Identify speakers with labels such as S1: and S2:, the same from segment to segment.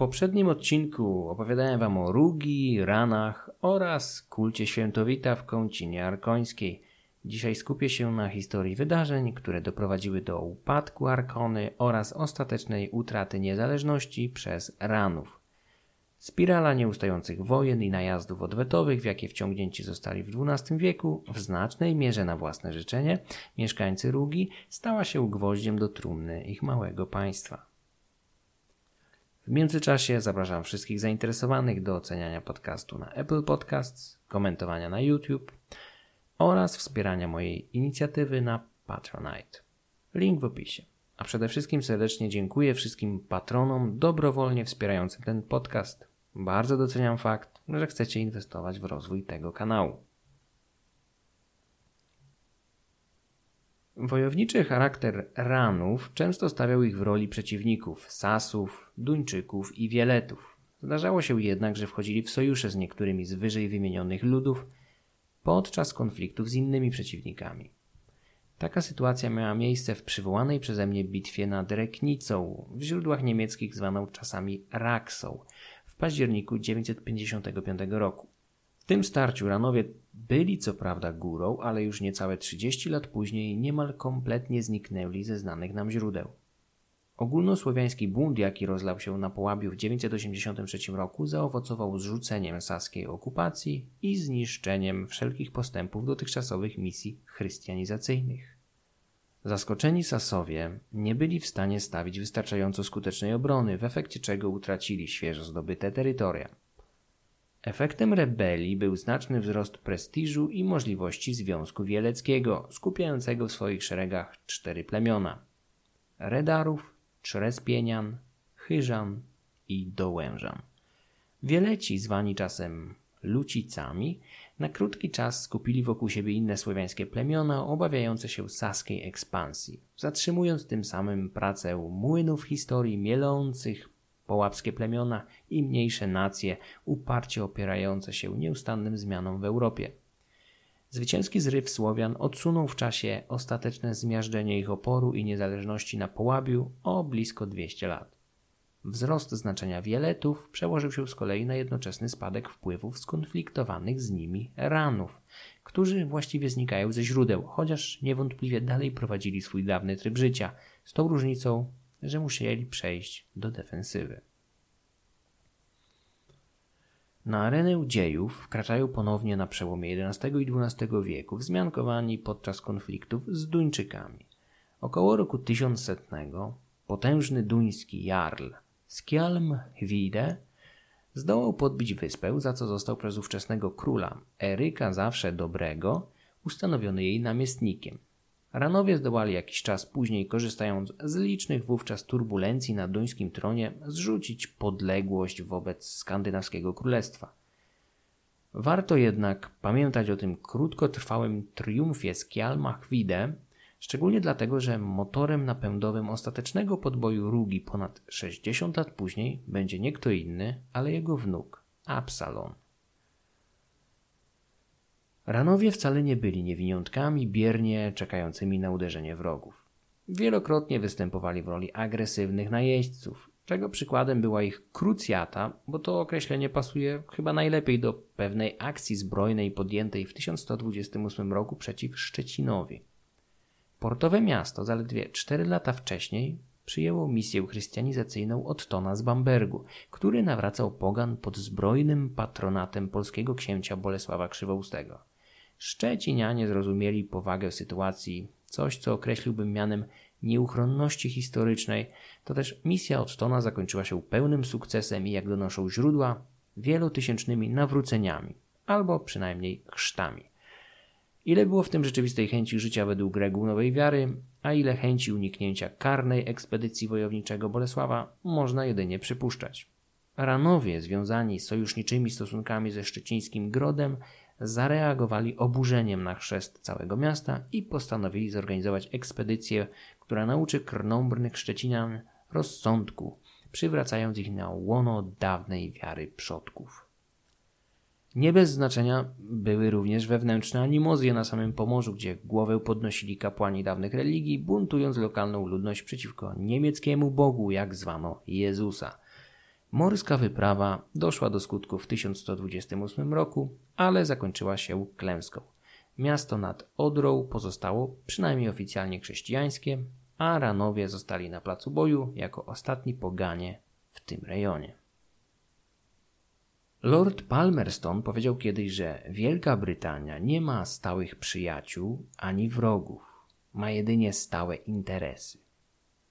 S1: poprzednim odcinku opowiadałem Wam o Rugi, ranach oraz kulcie świętowita w kącinie arkońskiej. Dzisiaj skupię się na historii wydarzeń, które doprowadziły do upadku Arkony oraz ostatecznej utraty niezależności przez Ranów. Spirala nieustających wojen i najazdów odwetowych, w jakie wciągnięci zostali w XII wieku, w znacznej mierze na własne życzenie, mieszkańcy Rugi, stała się gwoździem do trumny ich małego państwa. W międzyczasie zapraszam wszystkich zainteresowanych do oceniania podcastu na Apple Podcasts, komentowania na YouTube oraz wspierania mojej inicjatywy na Patronite. Link w opisie. A przede wszystkim serdecznie dziękuję wszystkim patronom dobrowolnie wspierającym ten podcast. Bardzo doceniam fakt, że chcecie inwestować w rozwój tego kanału. Wojowniczy charakter Ranów często stawiał ich w roli przeciwników Sasów, Duńczyków i Wieletów. Zdarzało się jednak, że wchodzili w sojusze z niektórymi z wyżej wymienionych ludów podczas konfliktów z innymi przeciwnikami. Taka sytuacja miała miejsce w przywołanej przeze mnie bitwie nad Reknicą, w źródłach niemieckich zwaną czasami Raksą, w październiku 955 roku tym starciu Ranowie byli co prawda górą, ale już niecałe 30 lat później niemal kompletnie zniknęli ze znanych nam źródeł. Ogólnosłowiański bunt, jaki rozlał się na Połabiu w 983 roku, zaowocował zrzuceniem saskiej okupacji i zniszczeniem wszelkich postępów dotychczasowych misji chrystianizacyjnych. Zaskoczeni Sasowie nie byli w stanie stawić wystarczająco skutecznej obrony, w efekcie czego utracili świeżo zdobyte terytoria. Efektem rebelii był znaczny wzrost prestiżu i możliwości Związku Wieleckiego, skupiającego w swoich szeregach cztery plemiona: Redarów, Trzerespienian, Chyżan i Dołężan. Wieleci, zwani czasem Lucicami, na krótki czas skupili wokół siebie inne słowiańskie plemiona obawiające się saskiej ekspansji, zatrzymując tym samym pracę młynów historii mielących połapskie plemiona i mniejsze nacje uparcie opierające się nieustannym zmianom w Europie. Zwycięski zryw Słowian odsunął w czasie ostateczne zmiażdżenie ich oporu i niezależności na Połabiu o blisko 200 lat. Wzrost znaczenia Wieletów przełożył się z kolei na jednoczesny spadek wpływów skonfliktowanych z nimi Ranów, którzy właściwie znikają ze źródeł, chociaż niewątpliwie dalej prowadzili swój dawny tryb życia, z tą różnicą, że musieli przejść do defensywy. Na arenę dziejów wkraczają ponownie na przełomie XI i XII wieku wzmiankowani podczas konfliktów z Duńczykami. Około roku 1100 potężny duński jarl Skjalm Hvide zdołał podbić wyspę, za co został przez ówczesnego króla Eryka zawsze Dobrego ustanowiony jej namiestnikiem – Ranowie zdołali jakiś czas później, korzystając z licznych wówczas turbulencji na duńskim tronie, zrzucić podległość wobec skandynawskiego królestwa. Warto jednak pamiętać o tym krótkotrwałym triumfie z Kjalmachwide, szczególnie dlatego, że motorem napędowym ostatecznego podboju Rugi ponad 60 lat później będzie nie kto inny, ale jego wnuk, Absalon. Ranowie wcale nie byli niewiniątkami biernie czekającymi na uderzenie wrogów. Wielokrotnie występowali w roli agresywnych najeźdźców, czego przykładem była ich krucjata, bo to określenie pasuje chyba najlepiej do pewnej akcji zbrojnej podjętej w 1128 roku przeciw Szczecinowi. Portowe miasto zaledwie 4 lata wcześniej przyjęło misję chrystianizacyjną Ottona z Bambergu, który nawracał pogan pod zbrojnym patronatem polskiego księcia Bolesława Krzywoustego. Szczecinianie zrozumieli powagę sytuacji, coś co określiłbym mianem nieuchronności historycznej, to też misja Ottona zakończyła się pełnym sukcesem i jak donoszą źródła, wielotysięcznymi nawróceniami, albo przynajmniej chrztami. Ile było w tym rzeczywistej chęci życia według reguł nowej wiary, a ile chęci uniknięcia karnej ekspedycji wojowniczego Bolesława, można jedynie przypuszczać. Ranowie, związani z sojuszniczymi stosunkami ze szczecińskim Grodem, zareagowali oburzeniem na chrzest całego miasta i postanowili zorganizować ekspedycję, która nauczy krnąbrnych Szczecinian rozsądku, przywracając ich na łono dawnej wiary przodków. Nie bez znaczenia były również wewnętrzne animozje na samym Pomorzu, gdzie głowę podnosili kapłani dawnych religii, buntując lokalną ludność przeciwko niemieckiemu Bogu, jak zwano Jezusa – Morska wyprawa doszła do skutku w 1128 roku, ale zakończyła się klęską. Miasto nad Odrą pozostało przynajmniej oficjalnie chrześcijańskie, a Ranowie zostali na placu boju jako ostatni poganie w tym rejonie. Lord Palmerston powiedział kiedyś, że Wielka Brytania nie ma stałych przyjaciół ani wrogów, ma jedynie stałe interesy.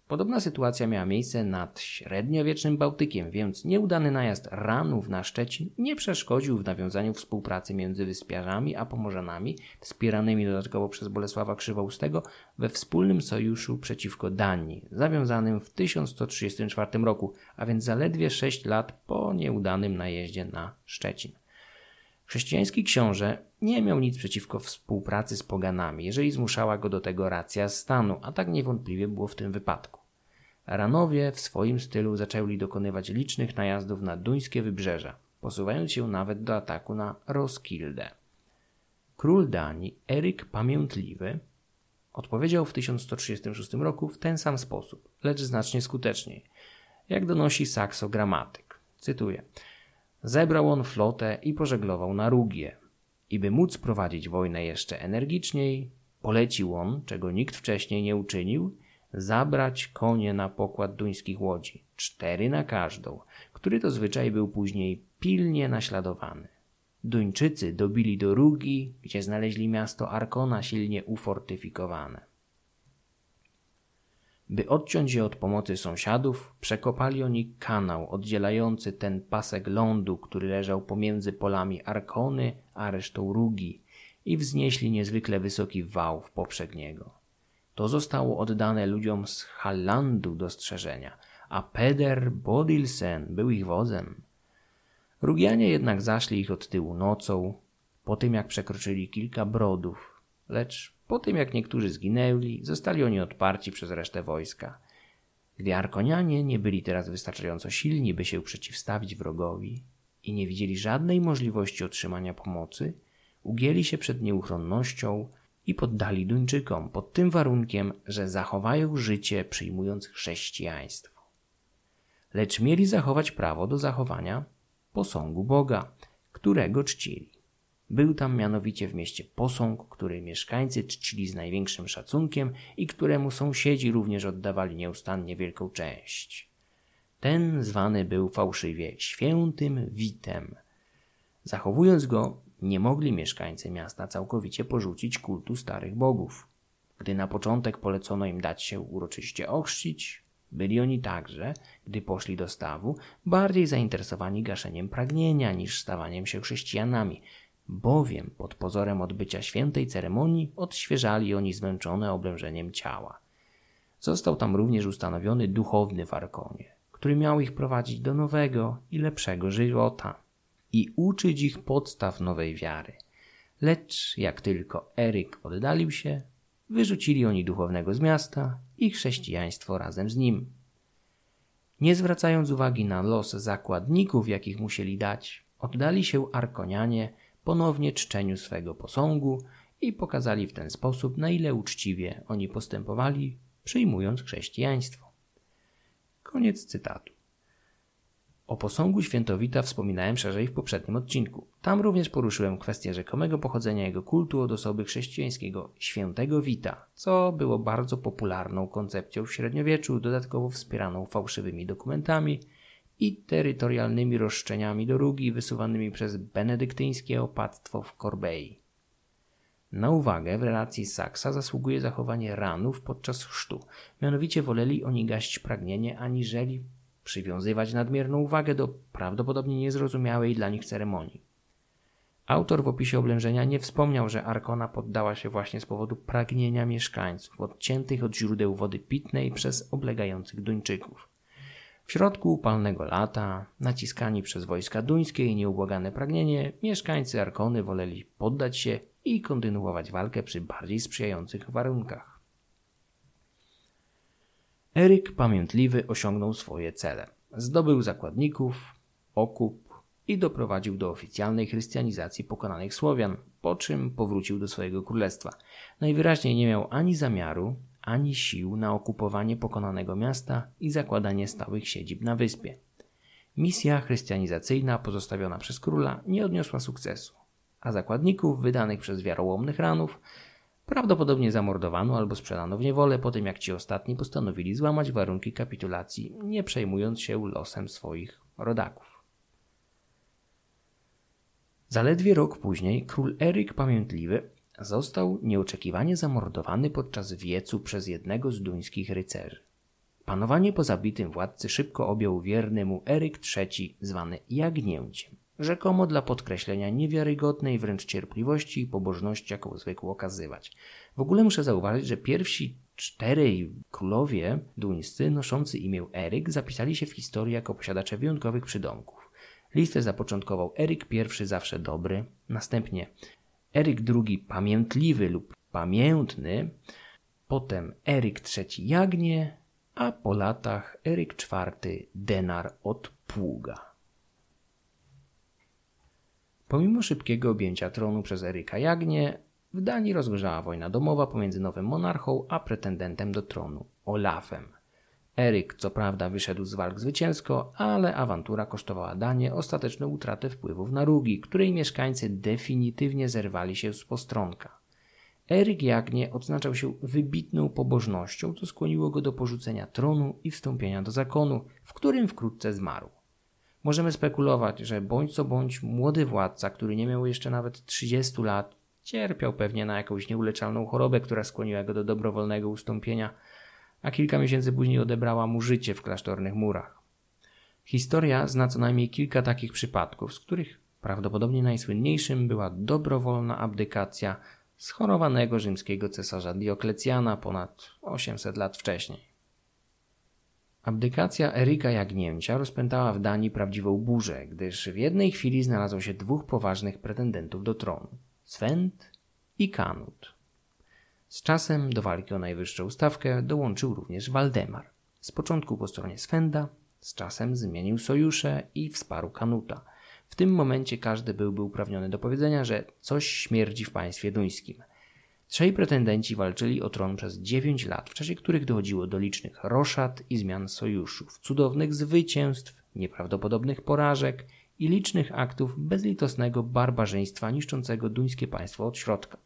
S1: Podobna sytuacja miała miejsce nad średniowiecznym Bałtykiem, więc nieudany najazd Ranów na Szczecin nie przeszkodził w nawiązaniu współpracy między wyspiarzami a Pomorzanami, wspieranymi dodatkowo przez Bolesława Krzywoustego we wspólnym sojuszu przeciwko Danii, zawiązanym w 1134 roku, a więc zaledwie 6 lat po nieudanym najeździe na Szczecin. Chrześcijański książę nie miał nic przeciwko współpracy z poganami, jeżeli zmuszała go do tego racja stanu, a tak niewątpliwie było w tym wypadku. Ranowie w swoim stylu zaczęli dokonywać licznych najazdów na duńskie wybrzeża, posuwając się nawet do ataku na Roskilde. Król Danii, Eryk Pamiętliwy, odpowiedział w 1136 roku w ten sam sposób, lecz znacznie skuteczniej, jak donosi Saxo Gramatyk. Cytuję. Zebrał on flotę i pożeglował na Rugię. I by móc prowadzić wojnę jeszcze energiczniej, polecił on, czego nikt wcześniej nie uczynił, zabrać konie na pokład duńskich łodzi, cztery na każdą, który to zwyczaj był później pilnie naśladowany. Duńczycy dobili do Rugi, gdzie znaleźli miasto Arkona silnie ufortyfikowane. By odciąć je od pomocy sąsiadów, przekopali oni kanał oddzielający ten pasek lądu, który leżał pomiędzy polami Arkony a resztą Rugi i wznieśli niezwykle wysoki wał w poprzek niego. To zostało oddane ludziom z Hallandu do strzeżenia, a Peder Bodilsen był ich wodzem. Rugianie jednak zaszli ich od tyłu nocą, po tym jak przekroczyli kilka brodów, lecz po tym jak niektórzy zginęli, zostali oni odparci przez resztę wojska. Gdy Arkonianie nie byli teraz wystarczająco silni, by się przeciwstawić wrogowi i nie widzieli żadnej możliwości otrzymania pomocy, ugięli się przed nieuchronnością i poddali Duńczykom pod tym warunkiem, że zachowają życie przyjmując chrześcijaństwo. Lecz mieli zachować prawo do zachowania posągu Boga, którego czcili. Był tam mianowicie w mieście posąg, który mieszkańcy czcili z największym szacunkiem i któremu sąsiedzi również oddawali nieustannie wielką część. Ten zwany był fałszywie świętym Witem. Zachowując go, nie mogli mieszkańcy miasta całkowicie porzucić kultu starych bogów. Gdy na początek polecono im dać się uroczyście ochrzcić, byli oni także, gdy poszli do stawu, bardziej zainteresowani gaszeniem pragnienia niż stawaniem się chrześcijanami, bowiem pod pozorem odbycia świętej ceremonii odświeżali oni zmęczone oblężeniem ciała. Został tam również ustanowiony duchowny w Arkonie, który miał ich prowadzić do nowego i lepszego żywota i uczyć ich podstaw nowej wiary. Lecz jak tylko Eryk oddalił się, wyrzucili oni duchownego z miasta i chrześcijaństwo razem z nim. Nie zwracając uwagi na los zakładników, jakich musieli dać, oddali się Arkonianie ponownie czczeniu swego posągu i pokazali w ten sposób, na ile uczciwie oni postępowali, przyjmując chrześcijaństwo. Koniec cytatu. O posągu świętowita wspominałem szerzej w poprzednim odcinku. Tam również poruszyłem kwestię rzekomego pochodzenia jego kultu od osoby chrześcijańskiego świętego Wita, co było bardzo popularną koncepcją w średniowieczu, dodatkowo wspieraną fałszywymi dokumentami i terytorialnymi roszczeniami do Rugi wysuwanymi przez benedyktyńskie opactwo w Corbei. Na uwagę w relacji Saksa zasługuje zachowanie ranów podczas chrztu. Mianowicie woleli oni gaść pragnienie, aniżeli przywiązywać nadmierną uwagę do prawdopodobnie niezrozumiałej dla nich ceremonii. Autor w opisie oblężenia nie wspomniał, że Arkona poddała się właśnie z powodu pragnienia mieszkańców, odciętych od źródeł wody pitnej przez oblegających Duńczyków. W środku upalnego lata, naciskani przez wojska duńskie i nieubłagane pragnienie, mieszkańcy Arkony woleli poddać się i kontynuować walkę przy bardziej sprzyjających warunkach. Eryk Pamiętliwy osiągnął swoje cele. Zdobył zakładników, okup i doprowadził do oficjalnej chrystianizacji pokonanych Słowian, po czym powrócił do swojego królestwa. Najwyraźniej nie miał ani zamiaru, ani sił na okupowanie pokonanego miasta i zakładanie stałych siedzib na wyspie. misja chrystianizacyjna pozostawiona przez króla nie odniosła sukcesu, a zakładników wydanych przez wiarołomnych ranów prawdopodobnie zamordowano albo sprzedano w niewolę po tym, jak ci ostatni postanowili złamać warunki kapitulacji, nie przejmując się losem swoich rodaków. Zaledwie rok później król Eryk Pamiętliwy został nieoczekiwanie zamordowany podczas wiecu przez jednego z duńskich rycerzy. Panowanie po zabitym władcy szybko objął wierny mu Eryk III, zwany Jagnięciem, rzekomo dla podkreślenia niewiarygodnej wręcz cierpliwości i pobożności, jaką zwykł okazywać. W ogóle muszę zauważyć, że pierwsi czterej królowie duńscy noszący imię Eryk zapisali się w historii jako posiadacze wyjątkowych przydomków. Listę zapoczątkował Eryk I zawsze dobry, następnie Eryk II pamiętliwy lub pamiętny, potem Eryk III Jagnie, a po latach Eryk IV Denar od Pługa. Pomimo szybkiego objęcia tronu przez Eryka Jagnie, w Danii rozgorzała wojna domowa pomiędzy nowym monarchą a pretendentem do tronu, Olafem. Eryk co prawda wyszedł z walk zwycięsko, ale awantura kosztowała Danię ostateczną utratę wpływów na Rugi, której mieszkańcy definitywnie zerwali się z postronka. Eryk Jagnie odznaczał się wybitną pobożnością, co skłoniło go do porzucenia tronu i wstąpienia do zakonu, w którym wkrótce zmarł. Możemy spekulować, że bądź co bądź młody władca, który nie miał jeszcze nawet 30 lat, cierpiał pewnie na jakąś nieuleczalną chorobę, która skłoniła go do dobrowolnego ustąpienia, a kilka miesięcy później odebrała mu życie w klasztornych murach. Historia zna co najmniej kilka takich przypadków, z których prawdopodobnie najsłynniejszym była dobrowolna abdykacja schorowanego rzymskiego cesarza Dioklecjana ponad 800 lat wcześniej. Abdykacja Eryka Jagnięcia rozpętała w Danii prawdziwą burzę, gdyż w jednej chwili znalazło się dwóch poważnych pretendentów do tronu Swent i Kanut. Z czasem do walki o najwyższą stawkę dołączył również Waldemar. Z początku po stronie Swenda, z czasem zmienił sojusze i wsparł Kanuta – w tym momencie każdy byłby uprawniony do powiedzenia, że coś śmierdzi w państwie duńskim. Trzej pretendenci walczyli o tron przez dziewięć lat, w czasie których dochodziło do licznych roszad i zmian sojuszów, cudownych zwycięstw, nieprawdopodobnych porażek i licznych aktów bezlitosnego barbarzyństwa niszczącego duńskie państwo od środka.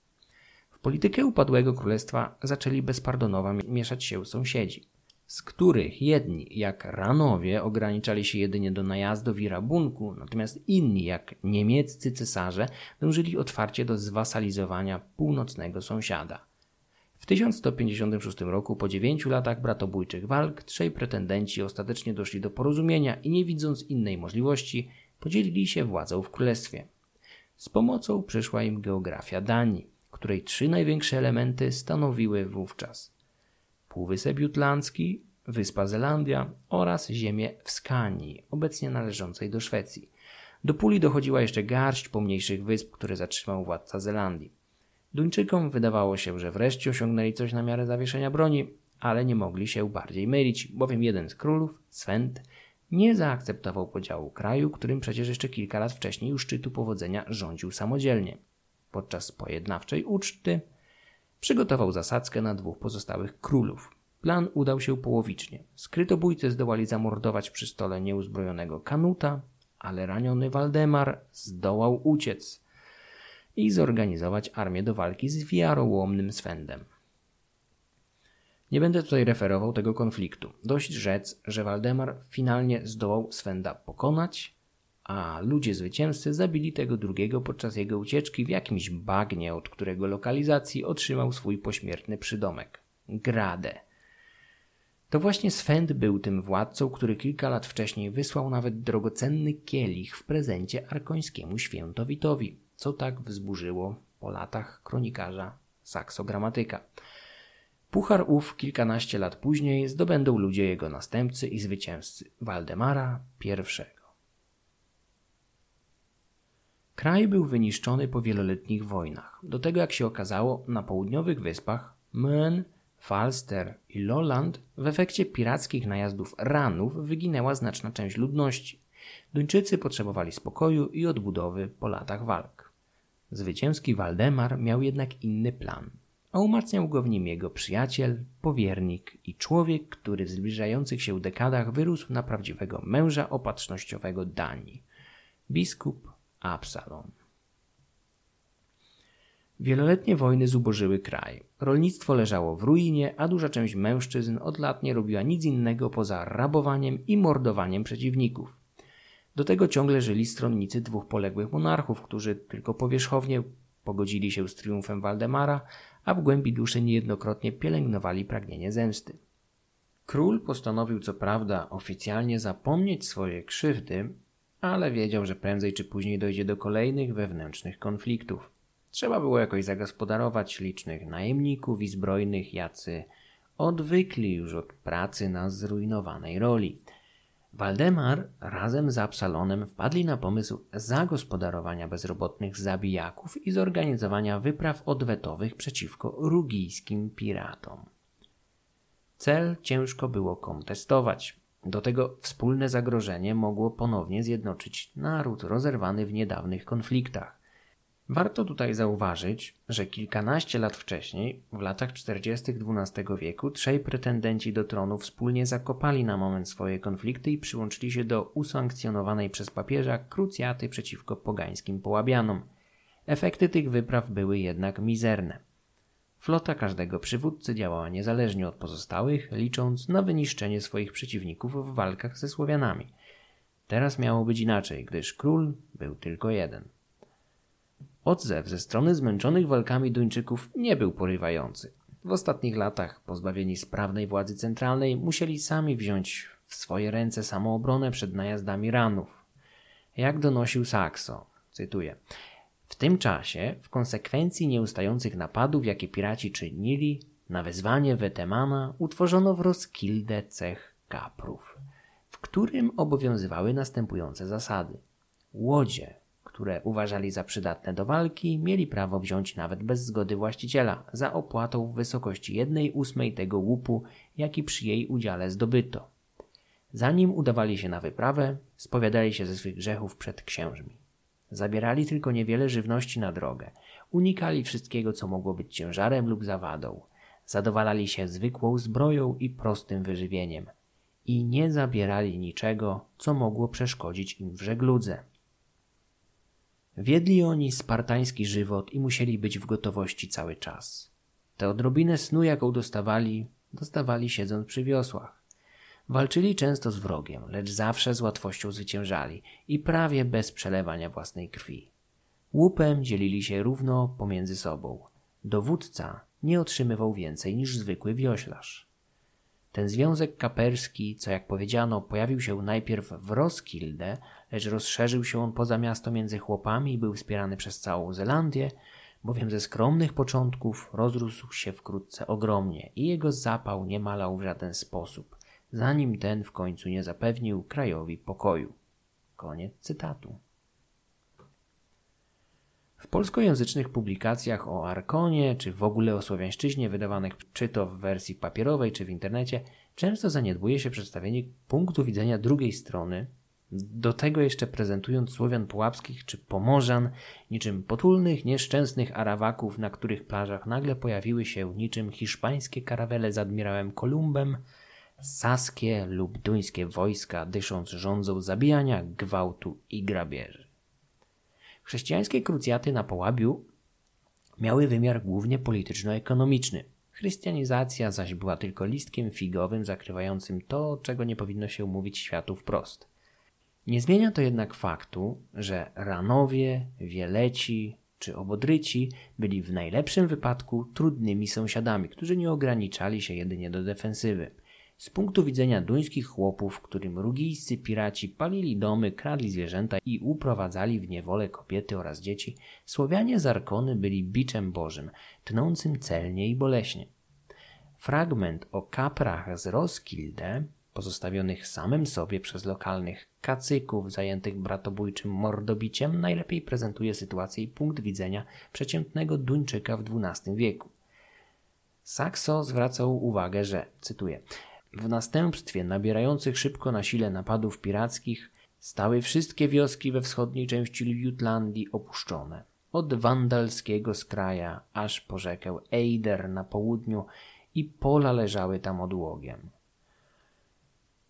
S1: W politykę upadłego królestwa zaczęli bezpardonowo mieszać się sąsiedzi z których jedni, jak Ranowie, ograniczali się jedynie do najazdów i rabunku, natomiast inni, jak niemieccy cesarze, dążyli otwarcie do zwasalizowania północnego sąsiada. W 1156 roku, po dziewięciu latach bratobójczych walk, trzej pretendenci ostatecznie doszli do porozumienia i nie widząc innej możliwości, podzielili się władzą w królestwie. Z pomocą przyszła im geografia Danii, której trzy największe elementy stanowiły wówczas Półwysep Jutlandzki, Wyspa Zelandia oraz ziemię w Skanii, obecnie należącej do Szwecji. Do puli dochodziła jeszcze garść pomniejszych wysp, które zatrzymał władca Zelandii. Duńczykom wydawało się, że wreszcie osiągnęli coś na miarę zawieszenia broni, ale nie mogli się bardziej mylić, bowiem jeden z królów, Swent, nie zaakceptował podziału kraju, którym przecież jeszcze kilka lat wcześniej u szczytu powodzenia rządził samodzielnie. Podczas pojednawczej uczty Przygotował zasadzkę na dwóch pozostałych królów. Plan udał się połowicznie. Skrytobójcy zdołali zamordować przy stole nieuzbrojonego Kanuta, ale raniony Waldemar zdołał uciec i zorganizować armię do walki z wiarołomnym Swendem. Nie będę tutaj referował tego konfliktu. Dość rzec, że Waldemar finalnie zdołał Swenda pokonać, a ludzie zwycięzcy zabili tego drugiego podczas jego ucieczki w jakimś bagnie, od którego lokalizacji otrzymał swój pośmiertny przydomek Gradę. To właśnie Swend był tym władcą, który kilka lat wcześniej wysłał nawet drogocenny kielich w prezencie arkońskiemu świętowitowi, co tak wzburzyło po latach kronikarza Saksogramatyka. Puchar ów kilkanaście lat później zdobędą ludzie jego następcy i zwycięzcy Waldemara I. Kraj był wyniszczony po wieloletnich wojnach. Do tego, jak się okazało, na południowych wyspach Mön, Falster i Lolland w efekcie pirackich najazdów ranów wyginęła znaczna część ludności. Duńczycy potrzebowali spokoju i odbudowy po latach walk. Zwycięski Waldemar miał jednak inny plan. a umacniał go w nim jego przyjaciel, powiernik i człowiek, który w zbliżających się dekadach wyrósł na prawdziwego męża opatrznościowego Danii biskup Absalon. Wieloletnie wojny zubożyły kraj. Rolnictwo leżało w ruinie, a duża część mężczyzn od lat nie robiła nic innego poza rabowaniem i mordowaniem przeciwników. Do tego ciągle żyli stronnicy dwóch poległych monarchów, którzy tylko powierzchownie pogodzili się z triumfem Waldemara, a w głębi duszy niejednokrotnie pielęgnowali pragnienie zemsty. Król postanowił co prawda oficjalnie zapomnieć swoje krzywdy, ale wiedział, że prędzej czy później dojdzie do kolejnych wewnętrznych konfliktów. Trzeba było jakoś zagospodarować licznych najemników i zbrojnych, jacy odwykli już od pracy na zrujnowanej roli. Waldemar razem z Absalonem wpadli na pomysł zagospodarowania bezrobotnych zabijaków i zorganizowania wypraw odwetowych przeciwko rugijskim piratom. Cel ciężko było kontestować. Do tego wspólne zagrożenie mogło ponownie zjednoczyć naród rozerwany w niedawnych konfliktach. Warto tutaj zauważyć, że kilkanaście lat wcześniej, w latach 40. XII wieku, trzej pretendenci do tronu wspólnie zakopali na moment swoje konflikty i przyłączyli się do usankcjonowanej przez papieża krucjaty przeciwko pogańskim połabianom. Efekty tych wypraw były jednak mizerne. Flota każdego przywódcy działała niezależnie od pozostałych, licząc na wyniszczenie swoich przeciwników w walkach ze Słowianami. Teraz miało być inaczej, gdyż król był tylko jeden. Odzew ze strony zmęczonych walkami Duńczyków nie był porywający. W ostatnich latach, pozbawieni sprawnej władzy centralnej, musieli sami wziąć w swoje ręce samoobronę przed najazdami ranów. Jak donosił Saxo, cytuję, tym czasie, w konsekwencji nieustających napadów, jakie piraci czynili, na wezwanie Wetemana utworzono w Roskilde cech kaprów, w którym obowiązywały następujące zasady. Łodzie, które uważali za przydatne do walki, mieli prawo wziąć nawet bez zgody właściciela, za opłatą w wysokości jednej ósmej tego łupu, jaki przy jej udziale zdobyto. Zanim udawali się na wyprawę, spowiadali się ze swych grzechów przed księżmi. Zabierali tylko niewiele żywności na drogę. Unikali wszystkiego, co mogło być ciężarem lub zawadą. Zadowalali się zwykłą zbroją i prostym wyżywieniem. I nie zabierali niczego, co mogło przeszkodzić im w żegludze. Wiedli oni spartański żywot i musieli być w gotowości cały czas. Tę odrobinę snu, jaką dostawali, dostawali siedząc przy wiosłach. Walczyli często z wrogiem, lecz zawsze z łatwością zwyciężali i prawie bez przelewania własnej krwi. Łupem dzielili się równo pomiędzy sobą. Dowódca nie otrzymywał więcej niż zwykły wioślarz. Ten związek kaperski, co jak powiedziano, pojawił się najpierw w Roskilde, lecz rozszerzył się on poza miasto między chłopami i był wspierany przez całą Zelandię, bowiem ze skromnych początków rozrósł się wkrótce ogromnie i jego zapał nie malał w żaden sposób zanim ten w końcu nie zapewnił krajowi pokoju. Koniec cytatu. W polskojęzycznych publikacjach o Arkonie, czy w ogóle o słowiańszczyźnie, wydawanych czy to w wersji papierowej, czy w internecie, często zaniedbuje się przedstawienie punktu widzenia drugiej strony, do tego jeszcze prezentując Słowian Pułapskich czy Pomorzan, niczym potulnych, nieszczęsnych Arawaków, na których plażach nagle pojawiły się niczym hiszpańskie karawele z admirałem Kolumbem, saskie lub duńskie wojska dysząc rządzą zabijania, gwałtu i grabieży. Chrześcijańskie krucjaty na Połabiu miały wymiar głównie polityczno-ekonomiczny. Chrystianizacja zaś była tylko listkiem figowym zakrywającym to, czego nie powinno się mówić światu wprost. Nie zmienia to jednak faktu, że Ranowie, Wieleci czy Obodryci byli w najlepszym wypadku trudnymi sąsiadami, którzy nie ograniczali się jedynie do defensywy – z punktu widzenia duńskich chłopów, którym rugijscy piraci palili domy, kradli zwierzęta i uprowadzali w niewolę kobiety oraz dzieci, Słowianie z Arkony byli biczem bożym, tnącym celnie i boleśnie. Fragment o kaprach z Roskilde, pozostawionych samym sobie przez lokalnych kacyków zajętych bratobójczym mordobiciem, najlepiej prezentuje sytuację i punkt widzenia przeciętnego Duńczyka w XII wieku. Saxo zwracał uwagę, że, cytuję, w następstwie nabierających szybko na sile napadów pirackich stały wszystkie wioski we wschodniej części Jutlandii opuszczone. od wandalskiego skraja aż po rzekę Eider na południu i pola leżały tam odłogiem.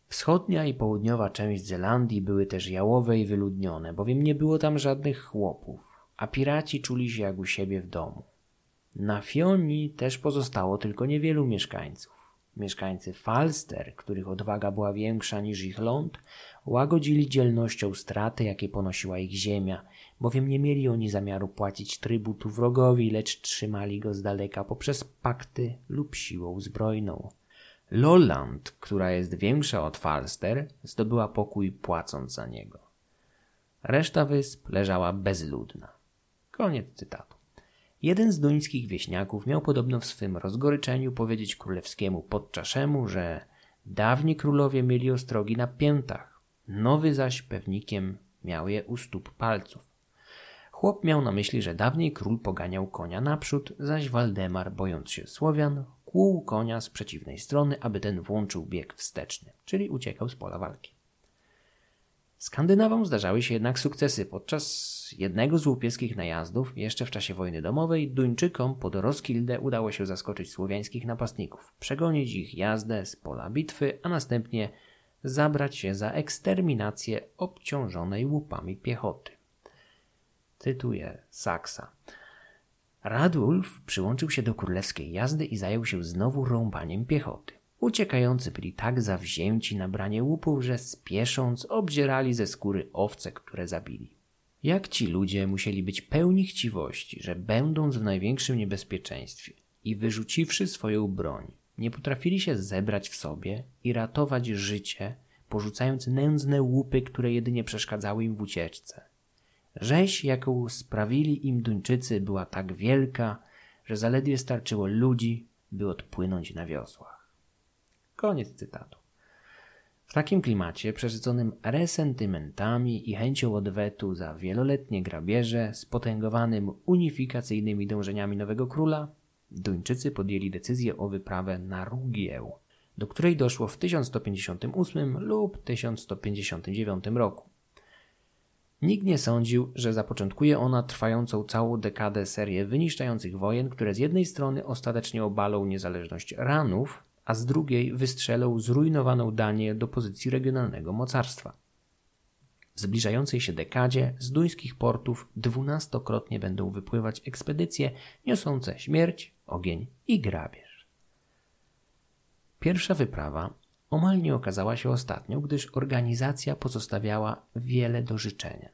S1: Wschodnia i południowa część Zelandii były też jałowe i wyludnione, bowiem nie było tam żadnych chłopów, a piraci czuli się jak u siebie w domu. Na Fionii też pozostało tylko niewielu mieszkańców. Mieszkańcy Falster, których odwaga była większa niż ich ląd, łagodzili dzielnością straty, jakie ponosiła ich ziemia, bowiem nie mieli oni zamiaru płacić trybutu wrogowi, lecz trzymali go z daleka poprzez pakty lub siłą zbrojną. Lolland, która jest większa od Falster, zdobyła pokój płacąc za niego. Reszta wysp leżała bezludna. Koniec cytatu. Jeden z duńskich wieśniaków miał podobno w swym rozgoryczeniu powiedzieć królewskiemu podczaszemu, że dawni królowie mieli ostrogi na piętach, nowy zaś pewnikiem miał je u stóp palców. Chłop miał na myśli, że dawniej król poganiał konia naprzód, zaś Waldemar, bojąc się Słowian, kłuł konia z przeciwnej strony, aby ten włączył bieg wsteczny, czyli uciekał z pola walki. Skandynawom zdarzały się jednak sukcesy. Podczas jednego z łupieskich najazdów, jeszcze w czasie wojny domowej, Duńczykom pod Roskilde udało się zaskoczyć słowiańskich napastników, przegonić ich jazdę z pola bitwy, a następnie zabrać się za eksterminację obciążonej łupami piechoty. Cytuję Saksa. Radulf przyłączył się do królewskiej jazdy i zajął się znowu rąbaniem piechoty. Uciekający byli tak zawzięci na branie łupów, że spiesząc obzierali ze skóry owce, które zabili. Jak ci ludzie musieli być pełni chciwości, że będąc w największym niebezpieczeństwie i wyrzuciwszy swoją broń, nie potrafili się zebrać w sobie i ratować życie, porzucając nędzne łupy, które jedynie przeszkadzały im w ucieczce. Rzeź, jaką sprawili im Duńczycy, była tak wielka, że zaledwie starczyło ludzi, by odpłynąć na wiosłach. Koniec cytatu. W takim klimacie, przesyconym resentymentami i chęcią odwetu za wieloletnie grabieże, spotęgowanym unifikacyjnymi dążeniami nowego króla, Duńczycy podjęli decyzję o wyprawę na Rugieł, do której doszło w 1158 lub 1159 roku. Nikt nie sądził, że zapoczątkuje ona trwającą całą dekadę serię wyniszczających wojen, które z jednej strony ostatecznie obalą niezależność Ranów, a z drugiej wystrzelą zrujnowaną Danię do pozycji regionalnego mocarstwa. W zbliżającej się dekadzie z duńskich portów dwunastokrotnie będą wypływać ekspedycje niosące śmierć, ogień i grabież. Pierwsza wyprawa omal nie okazała się ostatnią, gdyż organizacja pozostawiała wiele do życzenia.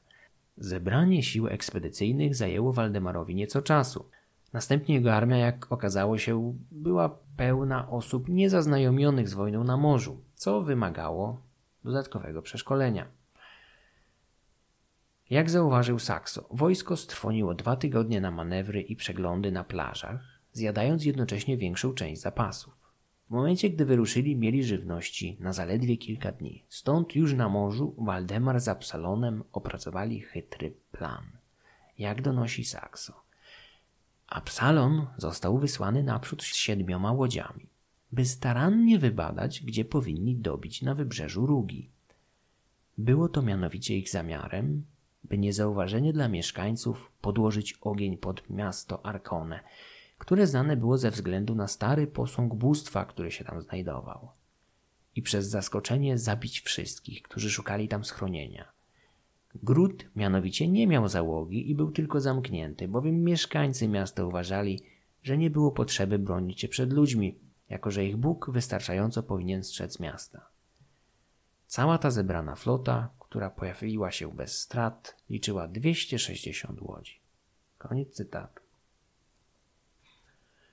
S1: Zebranie sił ekspedycyjnych zajęło Waldemarowi nieco czasu. Następnie jego armia, jak okazało się, była pełna osób niezaznajomionych z wojną na morzu, co wymagało dodatkowego przeszkolenia. Jak zauważył Saxo, wojsko strwoniło dwa tygodnie na manewry i przeglądy na plażach, zjadając jednocześnie większą część zapasów. W momencie, gdy wyruszyli, mieli żywności na zaledwie kilka dni. Stąd już na morzu Waldemar z Absalonem opracowali chytry plan. Jak donosi Saxo. Absalon został wysłany naprzód z siedmioma łodziami, by starannie wybadać, gdzie powinni dobić na wybrzeżu Rugi. Było to mianowicie ich zamiarem, by niezauważenie dla mieszkańców podłożyć ogień pod miasto Arkone, które znane było ze względu na stary posąg bóstwa, który się tam znajdował. I przez zaskoczenie zabić wszystkich, którzy szukali tam schronienia – Gród mianowicie nie miał załogi i był tylko zamknięty, bowiem mieszkańcy miasta uważali, że nie było potrzeby bronić się przed ludźmi, jako że ich Bóg wystarczająco powinien strzec miasta. Cała ta zebrana flota, która pojawiła się bez strat, liczyła 260 łodzi. Koniec cytatu.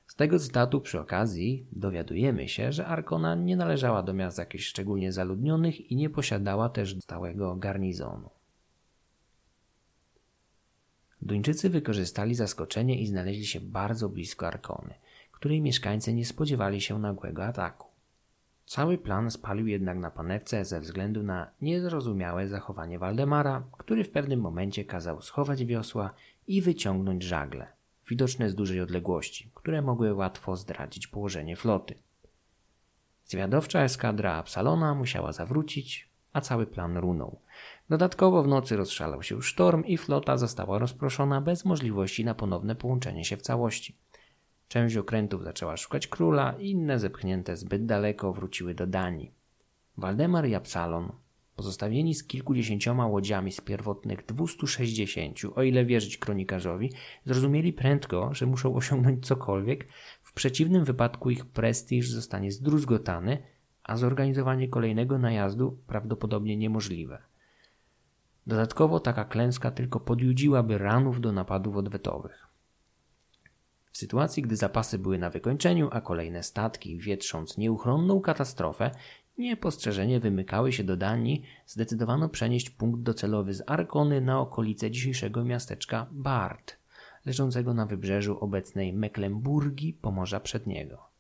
S1: Z tego cytatu przy okazji dowiadujemy się, że Arkona nie należała do miast jakichś szczególnie zaludnionych i nie posiadała też stałego garnizonu. Duńczycy wykorzystali zaskoczenie i znaleźli się bardzo blisko Arkony, której mieszkańcy nie spodziewali się nagłego ataku. Cały plan spalił jednak na panewce ze względu na niezrozumiałe zachowanie Waldemara, który w pewnym momencie kazał schować wiosła i wyciągnąć żagle, widoczne z dużej odległości, które mogły łatwo zdradzić położenie floty. Zwiadowcza eskadra Absalona musiała zawrócić, a cały plan runął. Dodatkowo w nocy rozszalał się sztorm i flota została rozproszona bez możliwości na ponowne połączenie się w całości. Część okrętów zaczęła szukać króla, inne zepchnięte zbyt daleko wróciły do Danii. Waldemar i Absalon, pozostawieni z kilkudziesięcioma łodziami z pierwotnych 260, o ile wierzyć kronikarzowi, zrozumieli prędko, że muszą osiągnąć cokolwiek, w przeciwnym wypadku ich prestiż zostanie zdruzgotany, a zorganizowanie kolejnego najazdu prawdopodobnie niemożliwe. Dodatkowo taka klęska tylko podjudziłaby ranów do napadów odwetowych. W sytuacji, gdy zapasy były na wykończeniu, a kolejne statki, wietrząc nieuchronną katastrofę, niepostrzeżenie wymykały się do Danii, zdecydowano przenieść punkt docelowy z Arkony na okolice dzisiejszego miasteczka Bart, leżącego na wybrzeżu obecnej Mecklenburgii, Pomorza Przedniego.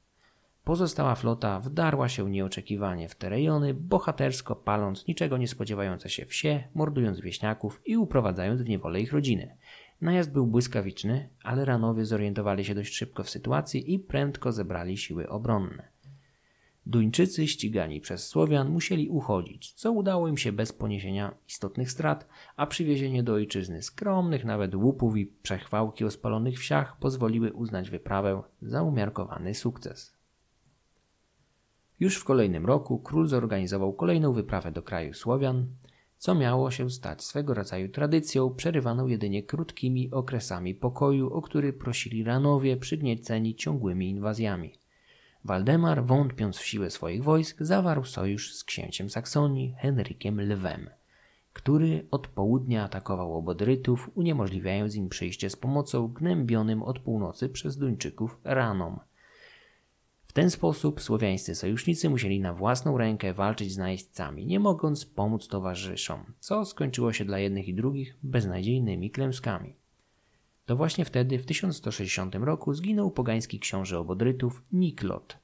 S1: Pozostała flota wdarła się nieoczekiwanie w te rejony, bohatersko paląc niczego nie spodziewające się wsie, mordując wieśniaków i uprowadzając w niewolę ich rodziny. Najazd był błyskawiczny, ale ranowie zorientowali się dość szybko w sytuacji i prędko zebrali siły obronne. Duńczycy ścigani przez Słowian musieli uchodzić, co udało im się bez poniesienia istotnych strat, a przywiezienie do ojczyzny skromnych nawet łupów i przechwałki o spalonych wsiach pozwoliły uznać wyprawę za umiarkowany sukces. Już w kolejnym roku król zorganizował kolejną wyprawę do kraju Słowian, co miało się stać swego rodzaju tradycją, przerywaną jedynie krótkimi okresami pokoju, o który prosili ranowie przygnieceni ciągłymi inwazjami. Waldemar, wątpiąc w siłę swoich wojsk, zawarł sojusz z księciem Saksonii Henrykiem Lwem, który od południa atakował obodrytów, uniemożliwiając im przyjście z pomocą gnębionym od północy przez Duńczyków ranom – ten sposób słowiańscy sojusznicy musieli na własną rękę walczyć z najeźdźcami, nie mogąc pomóc towarzyszom, co skończyło się dla jednych i drugich beznadziejnymi klęskami. To właśnie wtedy, w 1160 roku, zginął pogański książę obodrytów Niklot,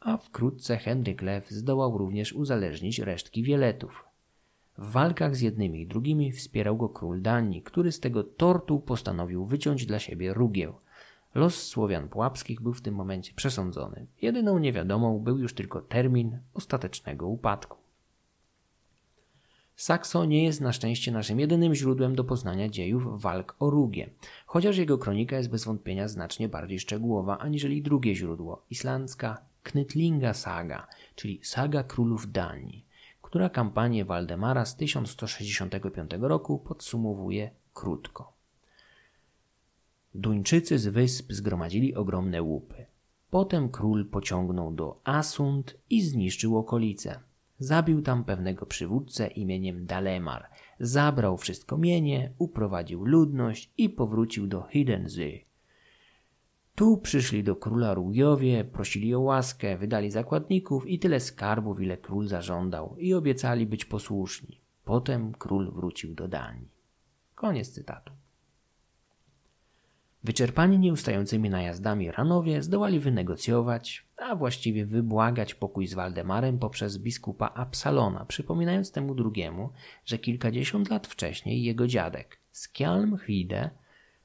S1: a wkrótce Henryk Lew zdołał również uzależnić resztki Wieletów. W walkach z jednymi i drugimi wspierał go król Danii, który z tego tortu postanowił wyciąć dla siebie rugieł – Los Słowian Pułapskich był w tym momencie przesądzony. Jedyną niewiadomą był już tylko termin ostatecznego upadku. Sakso nie jest na szczęście naszym jedynym źródłem do poznania dziejów walk o Rugie, chociaż jego kronika jest bez wątpienia znacznie bardziej szczegółowa aniżeli drugie źródło, islandzka Knytlinga Saga, czyli Saga Królów Danii, która kampanię Waldemara z 1165 roku podsumowuje krótko. Duńczycy z wysp zgromadzili ogromne łupy. Potem król pociągnął do Asund i zniszczył okolice. Zabił tam pewnego przywódcę imieniem Dalemar, zabrał wszystko mienie, uprowadził ludność i powrócił do Hiddensee. Tu przyszli do króla Rugiowie, prosili o łaskę, wydali zakładników i tyle skarbów, ile król zażądał i obiecali być posłuszni. Potem król wrócił do Danii. Koniec cytatu. Wyczerpani nieustającymi najazdami Ranowie zdołali wynegocjować, a właściwie wybłagać pokój z Waldemarem poprzez biskupa Absalona, przypominając temu drugiemu, że kilkadziesiąt lat wcześniej jego dziadek, Skjalm Hide,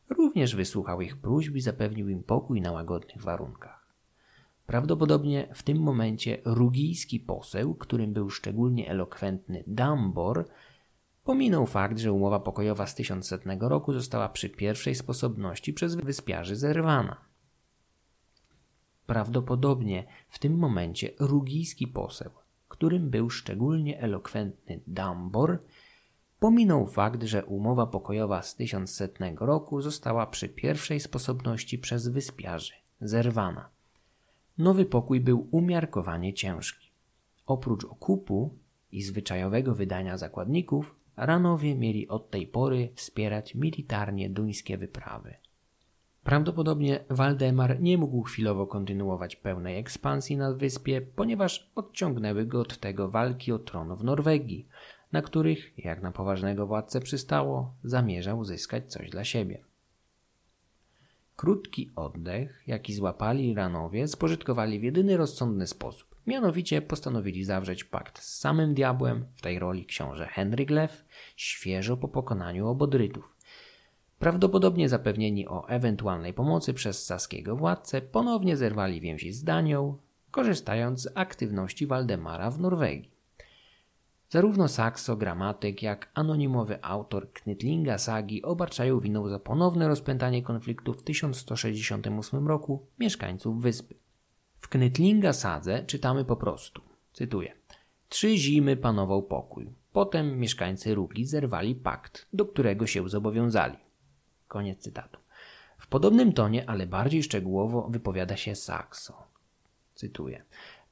S1: również wysłuchał ich próśb i zapewnił im pokój na łagodnych warunkach. Prawdopodobnie w tym momencie rugijski poseł, którym był szczególnie elokwentny Dambor, Pominął fakt, że umowa pokojowa z 1100 roku została przy pierwszej sposobności przez wyspiarzy zerwana. Prawdopodobnie w tym momencie rugijski poseł, którym był szczególnie elokwentny Dambor, pominął fakt, że umowa pokojowa z 1100 roku została przy pierwszej sposobności przez wyspiarzy zerwana. Nowy pokój był umiarkowanie ciężki. Oprócz okupu i zwyczajowego wydania zakładników, Ranowie mieli od tej pory wspierać militarnie duńskie wyprawy. Prawdopodobnie Waldemar nie mógł chwilowo kontynuować pełnej ekspansji na wyspie, ponieważ odciągnęły go od tego walki o tron w Norwegii, na których, jak na poważnego władcę przystało, zamierzał uzyskać coś dla siebie. Krótki oddech, jaki złapali Ranowie, spożytkowali w jedyny rozsądny sposób. Mianowicie postanowili zawrzeć pakt z samym diabłem, w tej roli książę Henryk Lew, świeżo po pokonaniu obodrytów. Prawdopodobnie zapewnieni o ewentualnej pomocy przez saskiego władcę, ponownie zerwali więzi z Danią, korzystając z aktywności Waldemara w Norwegii. Zarówno Saxo, gramatyk, jak anonimowy autor Knytlinga sagi obarczają winą za ponowne rozpętanie konfliktu w 1168 roku mieszkańców wyspy. W Knytlinga sadze czytamy po prostu, cytuję, Trzy zimy panował pokój. Potem mieszkańcy Rugi zerwali pakt, do którego się zobowiązali. Koniec cytatu. W podobnym tonie, ale bardziej szczegółowo wypowiada się Saxo. Cytuję.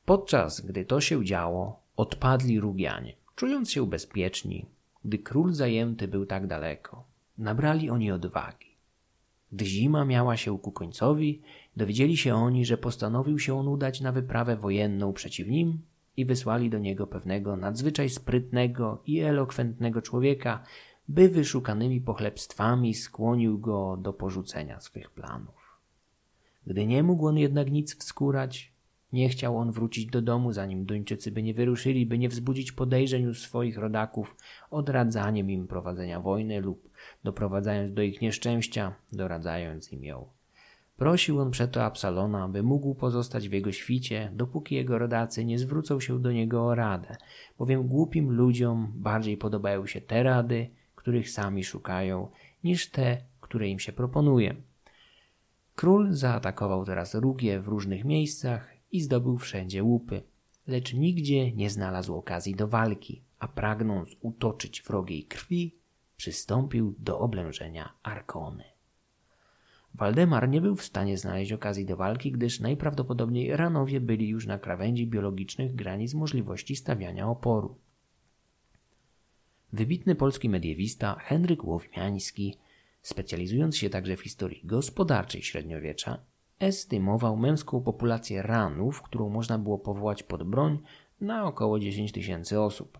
S1: Podczas gdy to się działo, odpadli Rugianie, czując się bezpieczni, gdy król zajęty był tak daleko. Nabrali oni odwagi. Gdy zima miała się ku końcowi, dowiedzieli się oni, że postanowił się on udać na wyprawę wojenną przeciw nim i wysłali do niego pewnego nadzwyczaj sprytnego i elokwentnego człowieka, by wyszukanymi pochlebstwami skłonił go do porzucenia swych planów. Gdy nie mógł on jednak nic wskórać, nie chciał on wrócić do domu, zanim Duńczycy by nie wyruszyli, by nie wzbudzić podejrzeń u swoich rodaków, odradzaniem im prowadzenia wojny lub doprowadzając do ich nieszczęścia, doradzając im ją. Prosił on przeto Absalona, by mógł pozostać w jego świcie, dopóki jego rodacy nie zwrócą się do niego o radę, bowiem głupim ludziom bardziej podobają się te rady, których sami szukają, niż te, które im się proponuje. Król zaatakował teraz Rugię w różnych miejscach i zdobył wszędzie łupy, lecz nigdzie nie znalazł okazji do walki, a pragnąc utoczyć wrogiej krwi, przystąpił do oblężenia Arkony. Waldemar nie był w stanie znaleźć okazji do walki, gdyż najprawdopodobniej ranowie byli już na krawędzi biologicznych granic możliwości stawiania oporu. Wybitny polski mediewista Henryk Łowmiański, specjalizując się także w historii gospodarczej średniowiecza, estymował męską populację ranów, którą można było powołać pod broń, na około 10 tysięcy osób.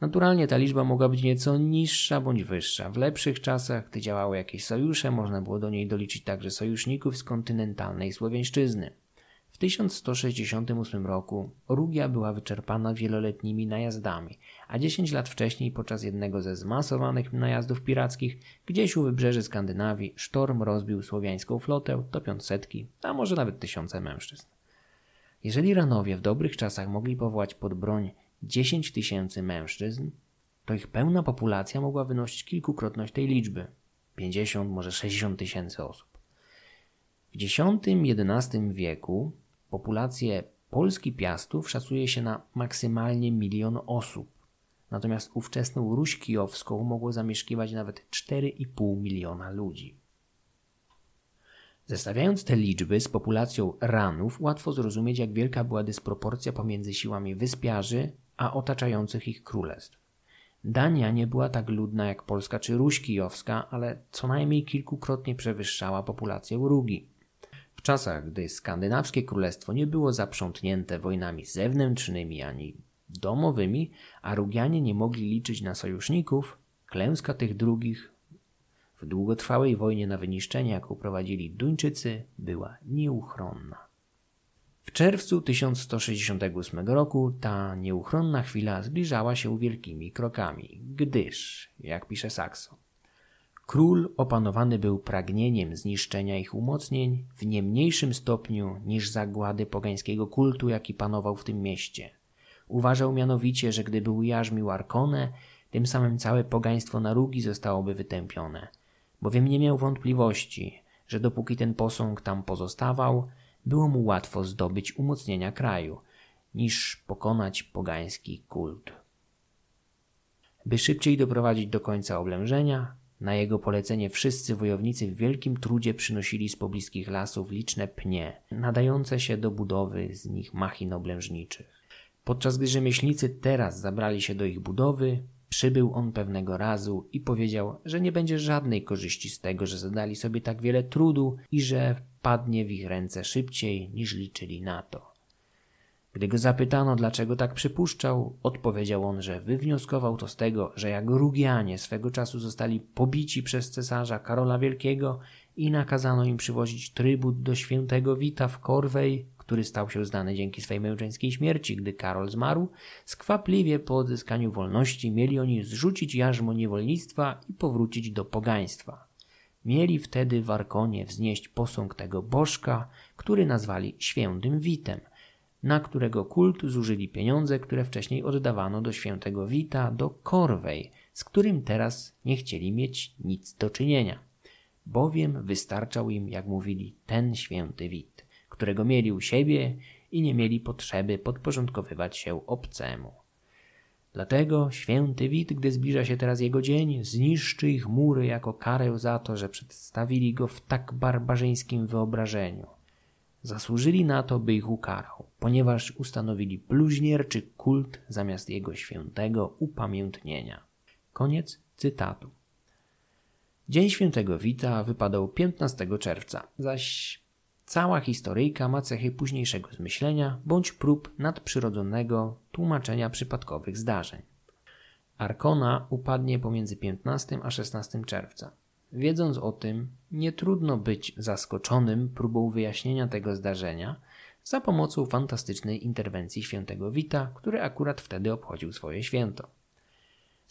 S1: Naturalnie ta liczba mogła być nieco niższa bądź wyższa. W lepszych czasach, gdy działały jakieś sojusze, można było do niej doliczyć także sojuszników z kontynentalnej Słowiańszczyzny. W 1168 roku Rugia była wyczerpana wieloletnimi najazdami, a 10 lat wcześniej podczas jednego ze zmasowanych najazdów pirackich gdzieś u wybrzeży Skandynawii sztorm rozbił słowiańską flotę, topiąc setki, a może nawet tysiące mężczyzn. Jeżeli Ranowie w dobrych czasach mogli powołać pod broń 10 tysięcy mężczyzn, to ich pełna populacja mogła wynosić kilkukrotność tej liczby 50, może 60 tysięcy osób. W X-XI wieku populację Polski Piastów szacuje się na maksymalnie milion osób, natomiast ówczesną Ruś Kijowską mogło zamieszkiwać nawet 4,5 miliona ludzi. Zestawiając te liczby z populacją ranów, łatwo zrozumieć, jak wielka była dysproporcja pomiędzy siłami wyspiarzy a otaczających ich królestw. Dania nie była tak ludna jak Polska czy Ruś Kijowska, ale co najmniej kilkukrotnie przewyższała populację Rugi. W czasach, gdy skandynawskie królestwo nie było zaprzątnięte wojnami zewnętrznymi ani domowymi, a Rugianie nie mogli liczyć na sojuszników, klęska tych drugich w długotrwałej wojnie na wyniszczenie, jaką prowadzili Duńczycy, była nieuchronna. W czerwcu 1168 roku ta nieuchronna chwila zbliżała się wielkimi krokami, gdyż, jak pisze Saxo, król opanowany był pragnieniem zniszczenia ich umocnień w nie mniejszym stopniu niż zagłady pogańskiego kultu, jaki panował w tym mieście. Uważał mianowicie, że gdyby ujarzmił Arkonę, tym samym całe pogaństwo Narugi zostałoby wytępione, bowiem nie miał wątpliwości, że dopóki ten posąg tam pozostawał, było mu łatwo zdobyć umocnienia kraju, niż pokonać pogański kult. By szybciej doprowadzić do końca oblężenia, na jego polecenie wszyscy wojownicy w wielkim trudzie przynosili z pobliskich lasów liczne pnie, nadające się do budowy z nich machin oblężniczych. Podczas gdy rzemieślnicy teraz zabrali się do ich budowy, przybył on pewnego razu i powiedział, że nie będzie żadnej korzyści z tego, że zadali sobie tak wiele trudu i że padnie w ich ręce szybciej niż liczyli na to. Gdy go zapytano, dlaczego tak przypuszczał, odpowiedział on, że wywnioskował to z tego, że jak Rugianie swego czasu zostali pobici przez cesarza Karola Wielkiego i nakazano im przywozić trybut do świętego Wita w Korwej, który stał się znany dzięki swej męczeńskiej śmierci, gdy Karol zmarł, skwapliwie po odzyskaniu wolności mieli oni zrzucić jarzmo niewolnictwa i powrócić do pogaństwa. Mieli wtedy w Arkonie wznieść posąg tego bożka, który nazwali świętym Witem. na którego kult zużyli pieniądze, które wcześniej oddawano do świętego Wita, do Korwej, z którym teraz nie chcieli mieć nic do czynienia. Bowiem wystarczał im, jak mówili, ten święty Wit, którego mieli u siebie i nie mieli potrzeby podporządkowywać się obcemu. Dlatego święty Wit, gdy zbliża się teraz jego dzień, zniszczy ich mury jako karę za to, że przedstawili go w tak barbarzyńskim wyobrażeniu. Zasłużyli na to, by ich ukarał, ponieważ ustanowili bluźnierczy kult zamiast jego świętego upamiętnienia. Koniec cytatu. Dzień świętego Wita wypadał 15 czerwca, zaś cała historyjka ma cechy późniejszego zmyślenia bądź prób nadprzyrodzonego tłumaczenia przypadkowych zdarzeń. Arkona upadnie pomiędzy 15 a 16 czerwca. Wiedząc o tym, nie trudno być zaskoczonym próbą wyjaśnienia tego zdarzenia za pomocą fantastycznej interwencji świętego Wita, który akurat wtedy obchodził swoje święto.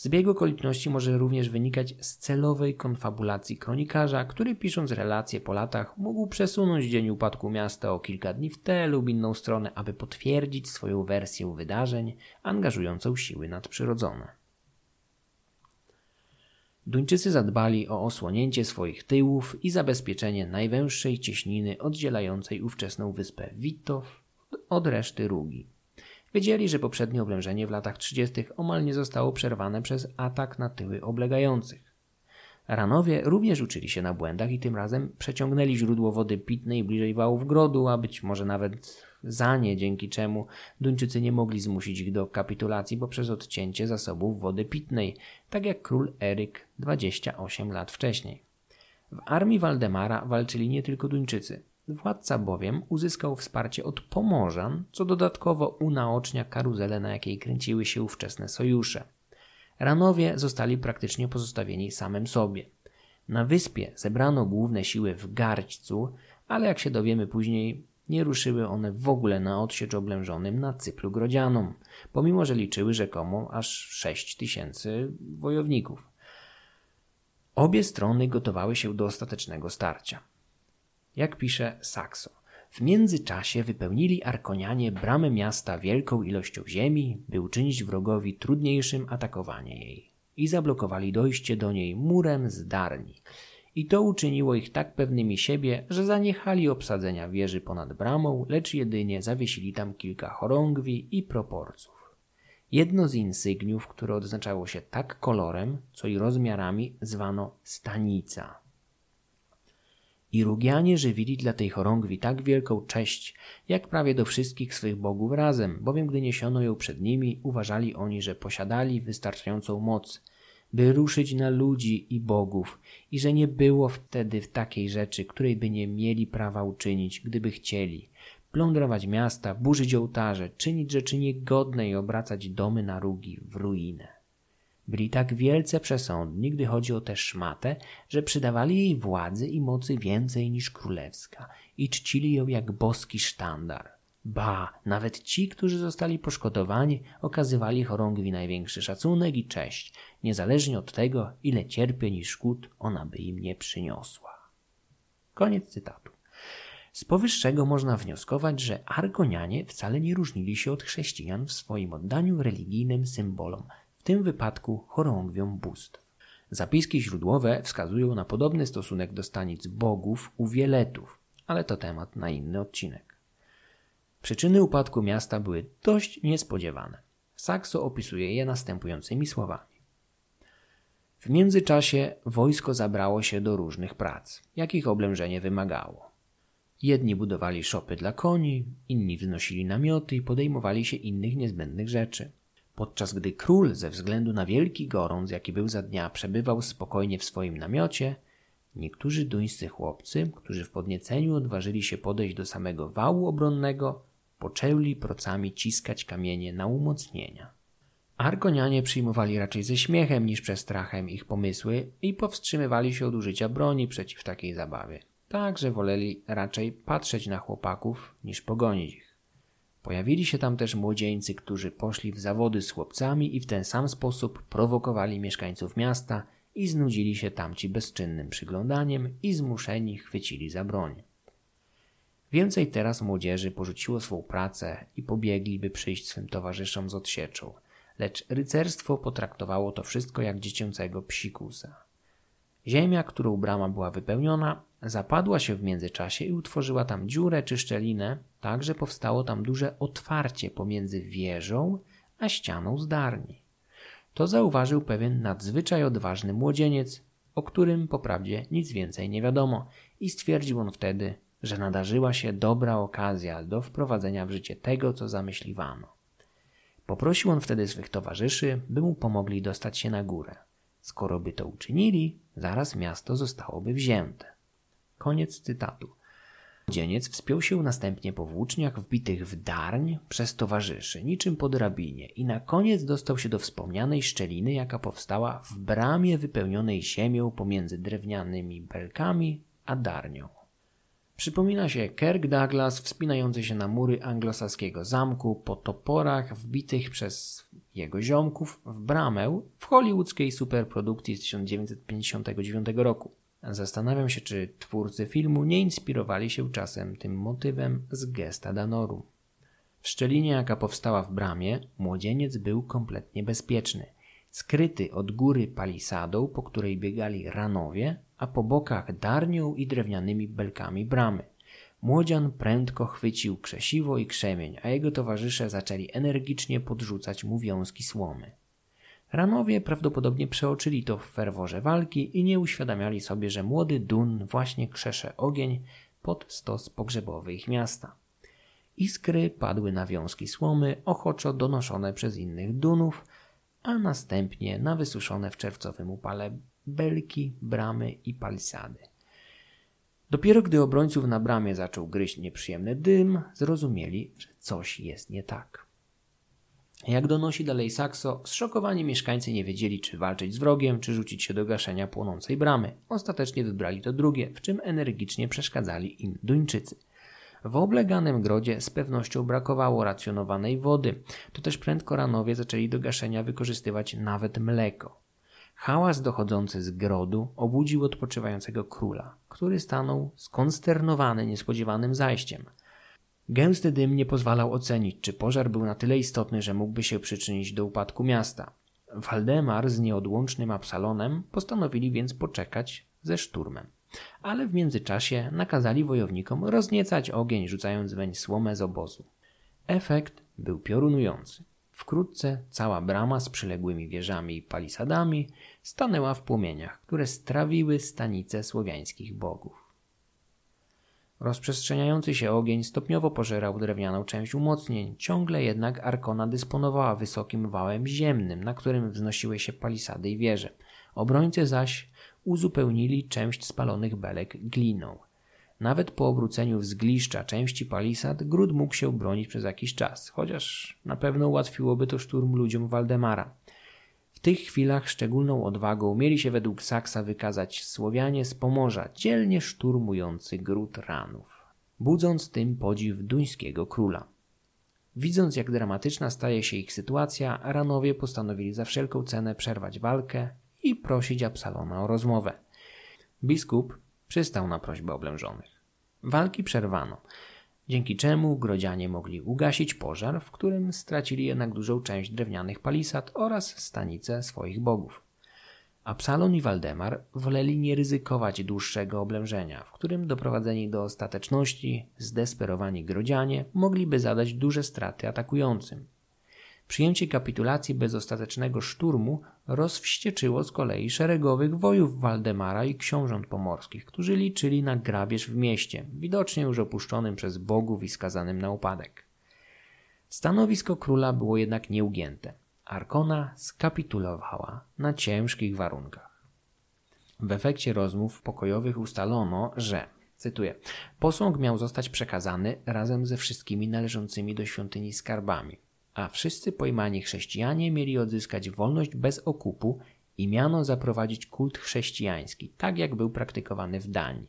S1: Zbieg okoliczności może również wynikać z celowej konfabulacji kronikarza, który pisząc relacje po latach mógł przesunąć dzień upadku miasta o kilka dni w tę lub inną stronę, aby potwierdzić swoją wersję wydarzeń angażującą siły nadprzyrodzone. Duńczycy zadbali o osłonięcie swoich tyłów i zabezpieczenie najwęższej cieśniny oddzielającej ówczesną wyspę Witow od reszty Rugi. Wiedzieli, że poprzednie oblężenie w latach 30. omal nie zostało przerwane przez atak na tyły oblegających. Ranowie również uczyli się na błędach i tym razem przeciągnęli źródło wody pitnej bliżej wałów grodu, a być może nawet za nie, dzięki czemu Duńczycy nie mogli zmusić ich do kapitulacji poprzez odcięcie zasobów wody pitnej, tak jak król Eryk 28 lat wcześniej. W armii Waldemara walczyli nie tylko Duńczycy. Władca bowiem uzyskał wsparcie od Pomorzan, co dodatkowo unaocznia karuzelę, na jakiej kręciły się ówczesne sojusze. Ranowie zostali praktycznie pozostawieni samym sobie. Na wyspie zebrano główne siły w Garćcu, ale jak się dowiemy później, nie ruszyły one w ogóle na odsiecz oblężonym na Cyplu Grodzianom, pomimo że liczyły rzekomo aż 6 tysięcy wojowników. Obie strony gotowały się do ostatecznego starcia. Jak pisze Saxo, w międzyczasie wypełnili Arkonianie bramę miasta wielką ilością ziemi, by uczynić wrogowi trudniejszym atakowanie jej i zablokowali dojście do niej murem z darni – i to uczyniło ich tak pewnymi siebie, że zaniechali obsadzenia wieży ponad bramą, lecz jedynie zawiesili tam kilka chorągwi i proporców. Jedno z insygniów, które odznaczało się tak kolorem, co i rozmiarami, zwano stanica. I Rugianie żywili dla tej chorągwi tak wielką cześć, jak prawie do wszystkich swych bogów razem, bowiem gdy niesiono ją przed nimi, uważali oni, że posiadali wystarczającą moc – by ruszyć na ludzi i bogów, i że nie było wtedy w takiej rzeczy, której by nie mieli prawa uczynić, gdyby chcieli. Plądrować miasta, burzyć ołtarze, czynić rzeczy niegodne i obracać domy na rugi w ruinę. Byli tak wielce przesądni, gdy chodzi o tę szmatę, że przydawali jej władzy i mocy więcej niż królewska i czcili ją jak boski sztandar. Ba, nawet ci, którzy zostali poszkodowani, okazywali chorągwi największy szacunek i cześć, niezależnie od tego, ile cierpień i szkód ona by im nie przyniosła. Koniec cytatu. Z powyższego można wnioskować, że Argonianie wcale nie różnili się od chrześcijan w swoim oddaniu religijnym symbolom, w tym wypadku chorągwiom bóstw. Zapiski źródłowe wskazują na podobny stosunek do stanic bogów u wieletów, ale to temat na inny odcinek. Przyczyny upadku miasta były dość niespodziewane. Saxo opisuje je następującymi słowami. W międzyczasie wojsko zabrało się do różnych prac, jakich oblężenie wymagało. Jedni budowali szopy dla koni, inni wznosili namioty i podejmowali się innych niezbędnych rzeczy. Podczas gdy król ze względu na wielki gorąc, jaki był za dnia, przebywał spokojnie w swoim namiocie, niektórzy duńscy chłopcy, którzy w podnieceniu odważyli się podejść do samego wału obronnego, poczęli procami ciskać kamienie na umocnienia. Arkonianie przyjmowali raczej ze śmiechem niż przestrachem ich pomysły i powstrzymywali się od użycia broni przeciw takiej zabawie. Także woleli raczej patrzeć na chłopaków niż pogonić ich. Pojawili się tam też młodzieńcy, którzy poszli w zawody z chłopcami i w ten sam sposób prowokowali mieszkańców miasta i znudzili się tamci bezczynnym przyglądaniem i zmuszeni chwycili za broń. Więcej teraz młodzieży porzuciło swą pracę i pobiegli, by przyjść swym towarzyszom z odsieczą, lecz rycerstwo potraktowało to wszystko jak dziecięcego psikusa. Ziemia, którą brama była wypełniona, zapadła się w międzyczasie i utworzyła tam dziurę czy szczelinę, tak że powstało tam duże otwarcie pomiędzy wieżą a ścianą zdarni. To zauważył pewien nadzwyczaj odważny młodzieniec, o którym poprawdzie nic więcej nie wiadomo, i stwierdził on wtedy, że nadarzyła się dobra okazja do wprowadzenia w życie tego, co zamyśliwano. Poprosił on wtedy swych towarzyszy, by mu pomogli dostać się na górę. Skoro by to uczynili, zaraz miasto zostałoby wzięte. Koniec cytatu. Dzieniec wspiął się następnie po włóczniach wbitych w darń przez towarzyszy, niczym po drabinie, i na koniec dostał się do wspomnianej szczeliny, jaka powstała w bramie wypełnionej ziemią pomiędzy drewnianymi belkami a darnią. Przypomina się Kirk Douglas wspinający się na mury anglosaskiego zamku po toporach wbitych przez jego ziomków w bramę w hollywoodzkiej superprodukcji z 1959 roku. Zastanawiam się, czy twórcy filmu nie inspirowali się czasem tym motywem z gesta Danoru. W szczelinie, jaka powstała w bramie, młodzieniec był kompletnie bezpieczny. Skryty od góry palisadą, po której biegali ranowie, a po bokach darnią i drewnianymi belkami bramy. Młodzian prędko chwycił krzesiwo i krzemień, a jego towarzysze zaczęli energicznie podrzucać mu wiązki słomy. Ranowie prawdopodobnie przeoczyli to w ferworze walki i nie uświadamiali sobie, że młody Dun właśnie krzesze ogień pod stos pogrzebowy ich miasta. Iskry padły na wiązki słomy, ochoczo donoszone przez innych Dunów, a następnie na wysuszone w czerwcowym upale belki, bramy i palisady. Dopiero gdy obrońców na bramie zaczął gryźć nieprzyjemny dym, zrozumieli, że coś jest nie tak. Jak donosi dalej Saxo, zszokowani mieszkańcy nie wiedzieli, czy walczyć z wrogiem, czy rzucić się do gaszenia płonącej bramy. Ostatecznie wybrali to drugie, w czym energicznie przeszkadzali im Duńczycy. W obleganym grodzie z pewnością brakowało racjonowanej wody, to też prędko ranowie zaczęli do gaszenia wykorzystywać nawet mleko. Hałas dochodzący z grodu obudził odpoczywającego króla, który stanął skonsternowany niespodziewanym zajściem. Gęsty dym nie pozwalał ocenić, czy pożar był na tyle istotny, że mógłby się przyczynić do upadku miasta. Waldemar z nieodłącznym Absalonem postanowili więc poczekać ze szturmem. Ale w międzyczasie nakazali wojownikom rozniecać ogień, rzucając weń słomę z obozu. Efekt był piorunujący. Wkrótce cała brama z przyległymi wieżami i palisadami stanęła w płomieniach, które strawiły stanice słowiańskich bogów. Rozprzestrzeniający się ogień stopniowo pożerał drewnianą część umocnień, ciągle jednak Arkona dysponowała wysokim wałem ziemnym, na którym wznosiły się palisady i wieże. Obrońcy zaś uzupełnili część spalonych belek gliną. Nawet po obróceniu wzgliszcza części palisad gród mógł się bronić przez jakiś czas, chociaż na pewno ułatwiłoby to szturm ludziom Waldemara. Tych chwilach szczególną odwagą mieli się według Saksa wykazać Słowianie z Pomorza, dzielnie szturmujący gród ranów, budząc tym podziw duńskiego króla. Widząc, jak dramatyczna staje się ich sytuacja, ranowie postanowili za wszelką cenę przerwać walkę i prosić Absalona o rozmowę. Biskup przystał na prośbę oblężonych. Walki przerwano, dzięki czemu grodzianie mogli ugasić pożar, w którym stracili jednak dużą część drewnianych palisad oraz stanice swoich bogów. Absalon i Waldemar woleli nie ryzykować dłuższego oblężenia, w którym doprowadzeni do ostateczności, zdesperowani grodzianie mogliby zadać duże straty atakującym. Przyjęcie kapitulacji bez ostatecznego szturmu rozwścieczyło z kolei szeregowych wojów Waldemara i książąt pomorskich, którzy liczyli na grabież w mieście, widocznie już opuszczonym przez bogów i skazanym na upadek. Stanowisko króla było jednak nieugięte. Arkona skapitulowała na ciężkich warunkach. W efekcie rozmów pokojowych ustalono, że Cytuję: Posąg miał zostać przekazany razem ze wszystkimi należącymi do świątyni skarbami a wszyscy pojmani chrześcijanie mieli odzyskać wolność bez okupu i miano zaprowadzić kult chrześcijański, tak jak był praktykowany w Danii.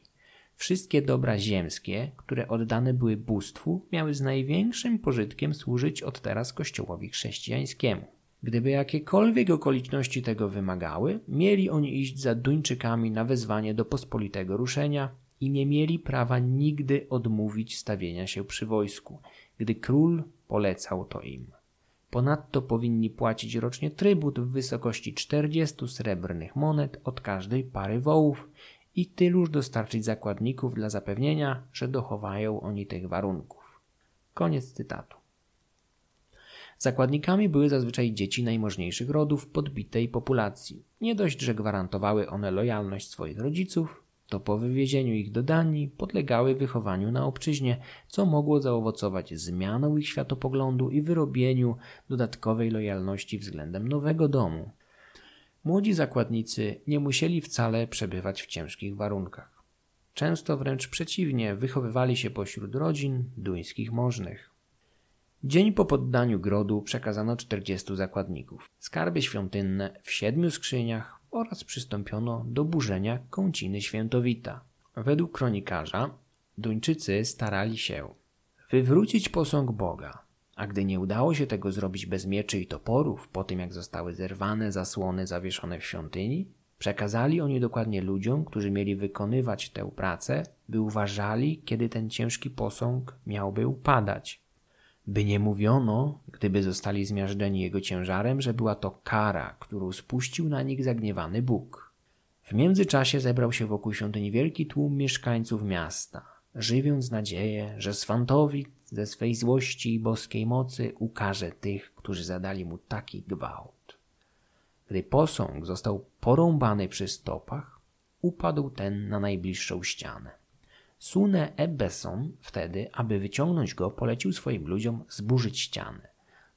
S1: Wszystkie dobra ziemskie, które oddane były bóstwu, miały z największym pożytkiem służyć od teraz kościołowi chrześcijańskiemu. Gdyby jakiekolwiek okoliczności tego wymagały, mieli oni iść za Duńczykami na wezwanie do pospolitego ruszenia i nie mieli prawa nigdy odmówić stawienia się przy wojsku, gdy król polecał to im. Ponadto powinni płacić rocznie trybut w wysokości 40 srebrnych monet od każdej pary wołów i tyluż dostarczyć zakładników dla zapewnienia, że dochowają oni tych warunków. Koniec cytatu. Zakładnikami były zazwyczaj dzieci najmożniejszych rodów podbitej populacji. Nie dość, że gwarantowały one lojalność swoich rodziców, to po wywiezieniu ich do Danii podlegały wychowaniu na obczyźnie, co mogło zaowocować zmianą ich światopoglądu i wyrobieniu dodatkowej lojalności względem nowego domu. Młodzi zakładnicy nie musieli wcale przebywać w ciężkich warunkach. Często wręcz przeciwnie, wychowywali się pośród rodzin duńskich możnych. Dzień po poddaniu grodu przekazano 40 zakładników. Skarby świątynne w siedmiu skrzyniach oraz przystąpiono do burzenia kąciny świętowita. Według kronikarza Duńczycy starali się wywrócić posąg Boga, a gdy nie udało się tego zrobić bez mieczy i toporów, po tym jak zostały zerwane zasłony zawieszone w świątyni, przekazali oni dokładnie ludziom, którzy mieli wykonywać tę pracę, by uważali, kiedy ten ciężki posąg miałby upadać by nie mówiono, gdyby zostali zmiażdżeni jego ciężarem, że była to kara, którą spuścił na nich zagniewany Bóg. W międzyczasie zebrał się wokół świątyni wielki tłum mieszkańców miasta, żywiąc nadzieję, że Swantowit ze swej złości i boskiej mocy ukaże tych, którzy zadali mu taki gwałt. Gdy posąg został porąbany przy stopach, upadł ten na najbliższą ścianę. Sune Ebbeson wtedy, aby wyciągnąć go, polecił swoim ludziom zburzyć ścianę.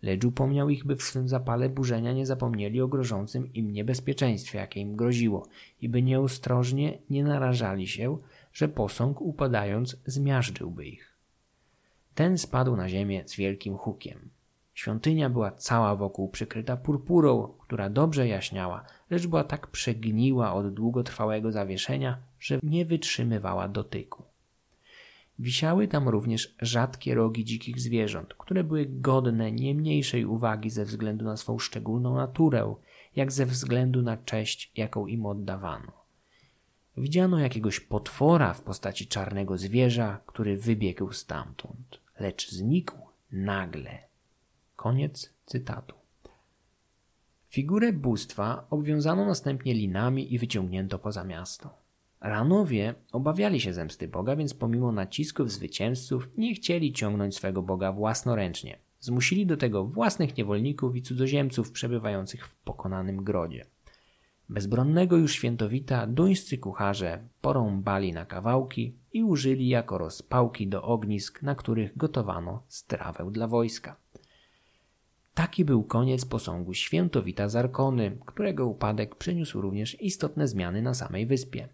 S1: Lecz upomniał ich, by w swym zapale burzenia nie zapomnieli o grożącym im niebezpieczeństwie, jakie im groziło i by nieostrożnie nie narażali się, że posąg upadając zmiażdżyłby ich. Ten spadł na ziemię z wielkim hukiem. Świątynia była cała wokół przykryta purpurą, która dobrze jaśniała, lecz była tak przegniła od długotrwałego zawieszenia, że nie wytrzymywała dotyku. Wisiały tam również rzadkie rogi dzikich zwierząt, które były godne nie mniejszej uwagi ze względu na swą szczególną naturę, jak ze względu na cześć, jaką im oddawano. Widziano jakiegoś potwora w postaci czarnego zwierza, który wybiegł stamtąd, lecz znikł nagle. Koniec cytatu. Figurę bóstwa obwiązano następnie linami i wyciągnięto poza miasto. Ranowie obawiali się zemsty Boga, więc pomimo nacisków zwycięzców nie chcieli ciągnąć swego Boga własnoręcznie. Zmusili do tego własnych niewolników i cudzoziemców przebywających w pokonanym grodzie. Bezbronnego już świętowita duńscy kucharze porąbali na kawałki i użyli jako rozpałki do ognisk, na których gotowano strawę dla wojska. Taki był koniec posągu świętowita Zarkony, którego upadek przyniósł również istotne zmiany na samej wyspie.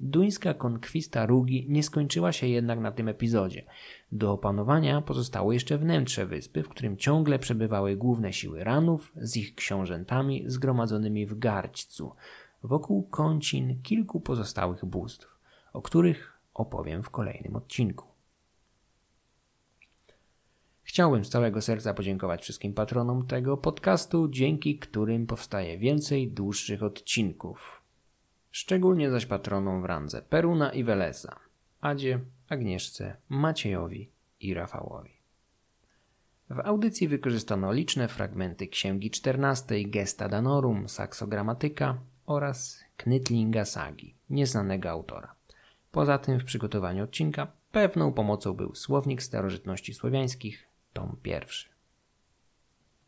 S1: Duńska konkwista Rugi nie skończyła się jednak na tym epizodzie. Do opanowania pozostało jeszcze wnętrze wyspy, w którym ciągle przebywały główne siły ranów z ich książętami zgromadzonymi w garćcu, wokół kącin kilku pozostałych bóstw, o których opowiem w kolejnym odcinku. Chciałbym z całego serca podziękować wszystkim patronom tego podcastu, dzięki którym powstaje więcej dłuższych odcinków. Szczególnie zaś patronom w randze Peruna i Welesa, Adzie, Agnieszce, Maciejowi i Rafałowi. W audycji wykorzystano liczne fragmenty Księgi XIV Gesta Danorum, Saxo Grammatyka oraz Knytlinga Sagi, nieznanego autora. Poza tym w przygotowaniu odcinka pewną pomocą był Słownik Starożytności Słowiańskich, tom pierwszy.